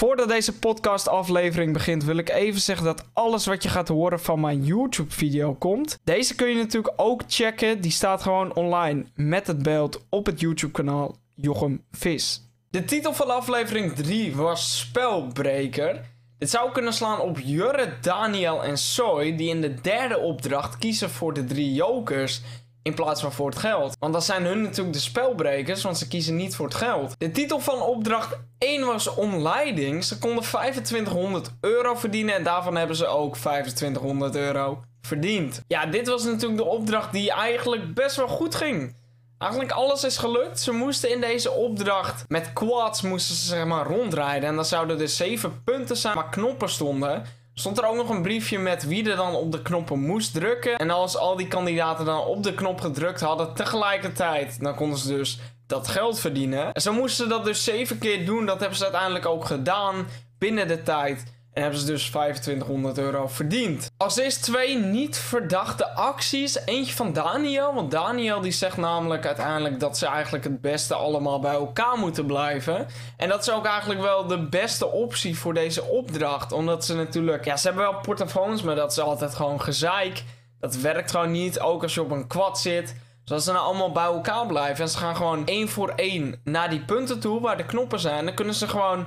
Voordat deze podcast aflevering begint wil ik even zeggen dat alles wat je gaat horen van mijn YouTube video komt. Deze kun je natuurlijk ook checken. Die staat gewoon online met het beeld op het YouTube kanaal Jochem Vis. De titel van aflevering 3 was Spelbreker. Dit zou kunnen slaan op Jurre, Daniel en Soy die in de derde opdracht kiezen voor de drie jokers in plaats van voor het geld. Want dan zijn hun natuurlijk de spelbrekers, want ze kiezen niet voor het geld. De titel van opdracht 1 was omleiding. Ze konden 2500 euro verdienen en daarvan hebben ze ook 2500 euro verdiend. Ja, dit was natuurlijk de opdracht die eigenlijk best wel goed ging. Eigenlijk alles is gelukt. Ze moesten in deze opdracht met quads moesten ze zeg maar rondrijden. En dan zouden er 7 punten zijn waar knoppen stonden stond er ook nog een briefje met wie er dan op de knoppen moest drukken. En als al die kandidaten dan op de knop gedrukt hadden tegelijkertijd, dan konden ze dus dat geld verdienen. En ze moesten dat dus zeven keer doen. Dat hebben ze uiteindelijk ook gedaan binnen de tijd. En hebben ze dus 2500 euro verdiend. Als eerst twee niet verdachte acties. Eentje van Daniel. Want Daniel die zegt namelijk uiteindelijk dat ze eigenlijk het beste allemaal bij elkaar moeten blijven. En dat is ook eigenlijk wel de beste optie voor deze opdracht. Omdat ze natuurlijk... Ja, ze hebben wel portofoons, maar dat is altijd gewoon gezeik. Dat werkt gewoon niet. Ook als je op een kwad zit. Zodat ze nou allemaal bij elkaar blijven. En ze gaan gewoon één voor één naar die punten toe waar de knoppen zijn. Dan kunnen ze gewoon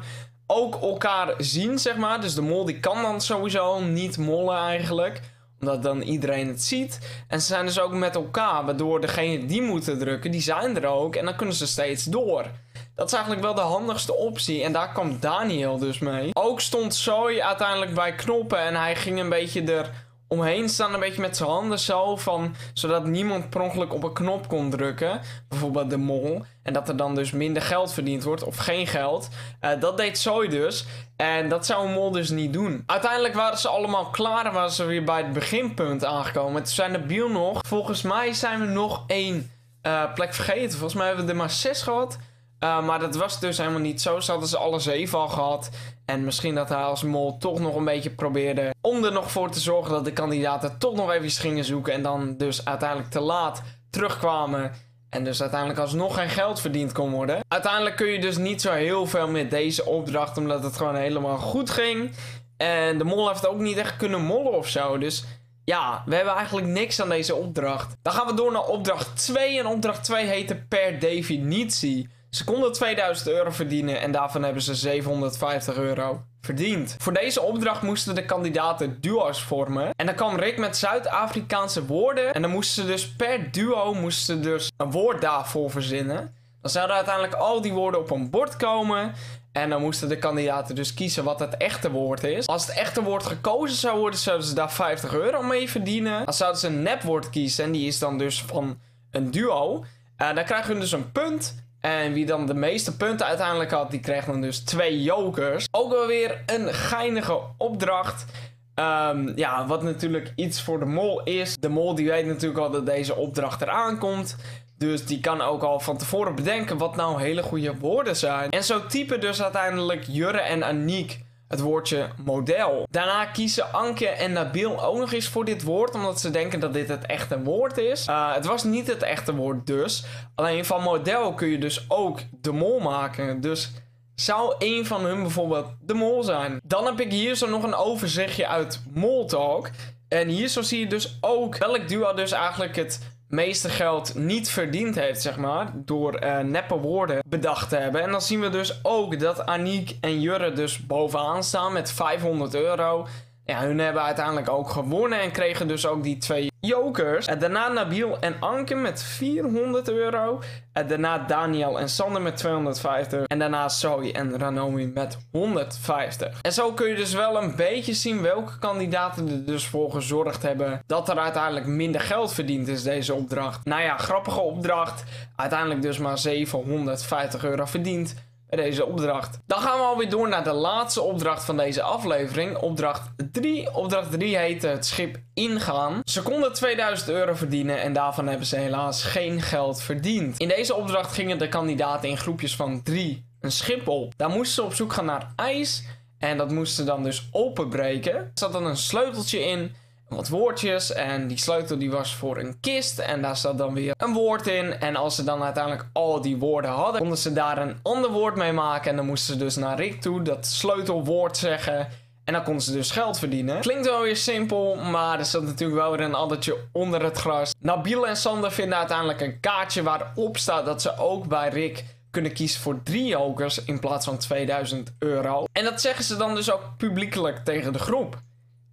ook elkaar zien, zeg maar. Dus de mol die kan dan sowieso niet mollen eigenlijk. Omdat dan iedereen het ziet. En ze zijn dus ook met elkaar. Waardoor degene die moeten drukken, die zijn er ook. En dan kunnen ze steeds door. Dat is eigenlijk wel de handigste optie. En daar kwam Daniel dus mee. Ook stond Zoe uiteindelijk bij knoppen. En hij ging een beetje er omheen staan, een beetje met zijn handen zo, van, zodat niemand per ongeluk op een knop kon drukken. Bijvoorbeeld de mol. En dat er dan dus minder geld verdiend wordt, of geen geld. Uh, dat deed Zoe dus. En dat zou een mol dus niet doen. Uiteindelijk waren ze allemaal klaar en waren ze weer bij het beginpunt aangekomen. Toen zijn de biel nog. Volgens mij zijn we nog één uh, plek vergeten. Volgens mij hebben we er maar zes gehad. Uh, maar dat was dus helemaal niet zo. Ze hadden ze alle zeven al gehad. En misschien dat hij als mol toch nog een beetje probeerde om er nog voor te zorgen dat de kandidaten toch nog even gingen zoeken. En dan dus uiteindelijk te laat terugkwamen. En dus uiteindelijk alsnog geen geld verdiend kon worden. Uiteindelijk kun je dus niet zo heel veel met deze opdracht. Omdat het gewoon helemaal goed ging. En de mol heeft ook niet echt kunnen mollen of zo. Dus ja, we hebben eigenlijk niks aan deze opdracht. Dan gaan we door naar opdracht 2. En opdracht 2 heette per definitie. Ze konden 2000 euro verdienen en daarvan hebben ze 750 euro verdiend. Voor deze opdracht moesten de kandidaten duo's vormen. En dan kwam Rick met Zuid-Afrikaanse woorden. En dan moesten ze dus per duo moesten dus een woord daarvoor verzinnen. Dan zouden uiteindelijk al die woorden op een bord komen. En dan moesten de kandidaten dus kiezen wat het echte woord is. Als het echte woord gekozen zou worden, zouden ze daar 50 euro mee verdienen. Dan zouden ze een nepwoord kiezen. En die is dan dus van een duo. Uh, dan krijgen we dus een punt. En wie dan de meeste punten uiteindelijk had, die kreeg dan dus twee jokers. Ook wel weer een geinige opdracht. Um, ja, wat natuurlijk iets voor de mol is. De mol die weet natuurlijk al dat deze opdracht eraan komt. Dus die kan ook al van tevoren bedenken wat nou hele goede woorden zijn. En zo typen dus uiteindelijk Jurre en Aniek het woordje model. Daarna kiezen Anke en Nabil ook nog eens voor dit woord, omdat ze denken dat dit het echte woord is. Uh, het was niet het echte woord dus. Alleen van model kun je dus ook de mol maken. Dus zou een van hun bijvoorbeeld de mol zijn. Dan heb ik hier zo nog een overzichtje uit Moltalk. En hier zo zie je dus ook welk duo dus eigenlijk het meeste geld niet verdiend heeft, zeg maar. Door uh, neppe woorden bedacht te hebben. En dan zien we dus ook dat Aniek en Jurre dus bovenaan staan met 500 euro. Ja, hun hebben uiteindelijk ook gewonnen en kregen dus ook die twee jokers. En daarna Nabil en Anke met 400 euro. En daarna Daniel en Sander met 250. En daarna Zoe en Ranomi met 150. En zo kun je dus wel een beetje zien welke kandidaten er dus voor gezorgd hebben dat er uiteindelijk minder geld verdiend is deze opdracht. Nou ja, grappige opdracht. Uiteindelijk dus maar 750 euro verdiend deze opdracht. Dan gaan we alweer door naar de laatste opdracht van deze aflevering. Opdracht 3. Opdracht 3 heet het schip ingaan. Ze konden 2000 euro verdienen en daarvan hebben ze helaas geen geld verdiend. In deze opdracht gingen de kandidaten in groepjes van 3 een schip op. Daar moesten ze op zoek gaan naar ijs. En dat moesten ze dan dus openbreken. Er zat dan een sleuteltje in. Wat woordjes. En die sleutel die was voor een kist. En daar zat dan weer een woord in. En als ze dan uiteindelijk al die woorden hadden, konden ze daar een ander woord mee maken. En dan moesten ze dus naar Rick toe dat sleutelwoord zeggen. En dan konden ze dus geld verdienen. Klinkt wel weer simpel, maar er zat natuurlijk wel weer een addertje onder het gras. Nabil en Sander vinden uiteindelijk een kaartje waarop staat dat ze ook bij Rick kunnen kiezen voor drie jokers in plaats van 2000 euro. En dat zeggen ze dan dus ook publiekelijk tegen de groep.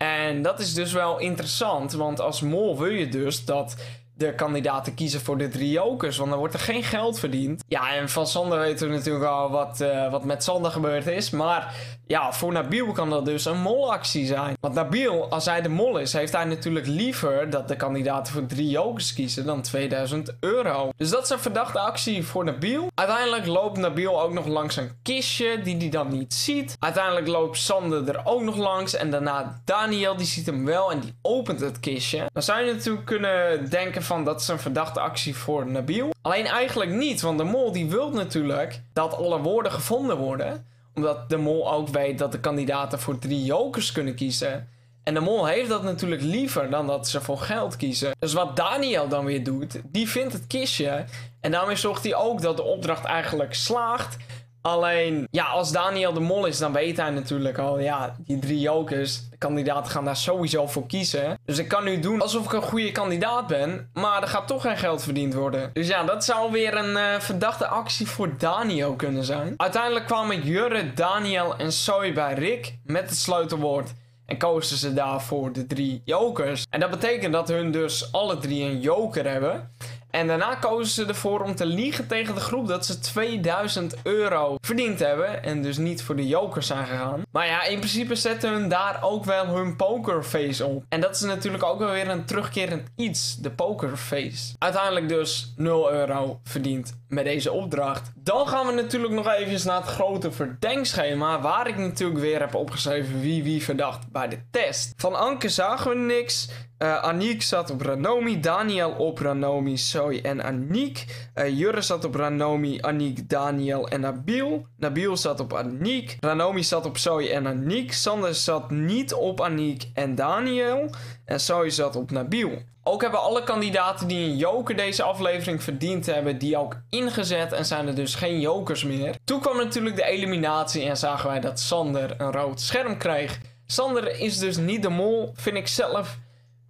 En dat is dus wel interessant, want als mol wil je dus dat de kandidaten kiezen voor de drie jokers, want dan wordt er geen geld verdiend. Ja, en van Sander weten we natuurlijk al wat, uh, wat met Sander gebeurd is, maar ja, voor Nabil kan dat dus een molactie zijn. Want Nabil, als hij de mol is, heeft hij natuurlijk liever dat de kandidaten voor drie jokers kiezen dan 2000 euro. Dus dat is een verdachte actie voor Nabil. Uiteindelijk loopt Nabil ook nog langs een kistje die hij dan niet ziet. Uiteindelijk loopt Sander er ook nog langs en daarna Daniel, die ziet hem wel en die opent het kistje. Dan zou je natuurlijk kunnen denken van dat is een verdachte actie voor Nabil. Alleen eigenlijk niet, want de mol die wil natuurlijk dat alle woorden gevonden worden omdat de mol ook weet dat de kandidaten voor drie jokers kunnen kiezen. En de mol heeft dat natuurlijk liever dan dat ze voor geld kiezen. Dus wat Daniel dan weer doet, die vindt het kistje. En daarmee zorgt hij ook dat de opdracht eigenlijk slaagt. Alleen, ja, als Daniel de mol is, dan weet hij natuurlijk al, ja, die drie jokers, de kandidaten gaan daar sowieso voor kiezen. Dus ik kan nu doen alsof ik een goede kandidaat ben, maar er gaat toch geen geld verdiend worden. Dus ja, dat zou weer een uh, verdachte actie voor Daniel kunnen zijn. Uiteindelijk kwamen Jurre, Daniel en Soy bij Rick met het sleutelwoord. En kozen ze daarvoor de drie jokers. En dat betekent dat hun dus alle drie een joker hebben. En daarna kozen ze ervoor om te liegen tegen de groep dat ze 2000 euro verdiend hebben. En dus niet voor de jokers zijn gegaan. Maar ja, in principe zetten hun daar ook wel hun pokerface op. En dat is natuurlijk ook wel weer een terugkerend iets. De pokerface. Uiteindelijk dus 0 euro verdiend met deze opdracht. Dan gaan we natuurlijk nog even naar het grote verdenkschema. Waar ik natuurlijk weer heb opgeschreven wie wie verdacht bij de test. Van Anke zagen we niks. Uh, Aniek zat op Ranomi, Daniel op Ranomi, Zoe en Aniek. Uh, Jurre zat op Ranomi, Aniek, Daniel en Nabil. Nabil zat op Aniek. Ranomi zat op Zoe en Aniek. Sander zat niet op Aniek en Daniel. En Zoe zat op Nabil. Ook hebben alle kandidaten die een joker deze aflevering verdiend hebben, die ook ingezet en zijn er dus geen jokers meer. Toen kwam natuurlijk de eliminatie en zagen wij dat Sander een rood scherm kreeg. Sander is dus niet de mol, vind ik zelf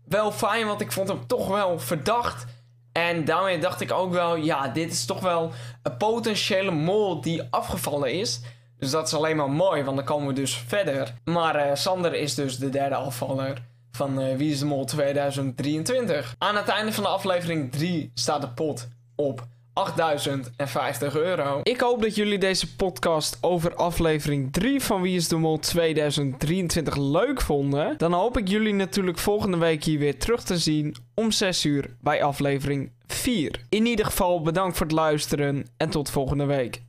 wel fijn, want ik vond hem toch wel verdacht. En daarmee dacht ik ook wel, ja, dit is toch wel een potentiële mol die afgevallen is. Dus dat is alleen maar mooi, want dan komen we dus verder. Maar uh, Sander is dus de derde afvaller van uh, Wie is de Mol 2023. Aan het einde van de aflevering 3 staat de pot op 8050 euro. Ik hoop dat jullie deze podcast over aflevering 3 van Wie is de Mol 2023 leuk vonden. Dan hoop ik jullie natuurlijk volgende week hier weer terug te zien om 6 uur bij aflevering 4. In ieder geval bedankt voor het luisteren en tot volgende week.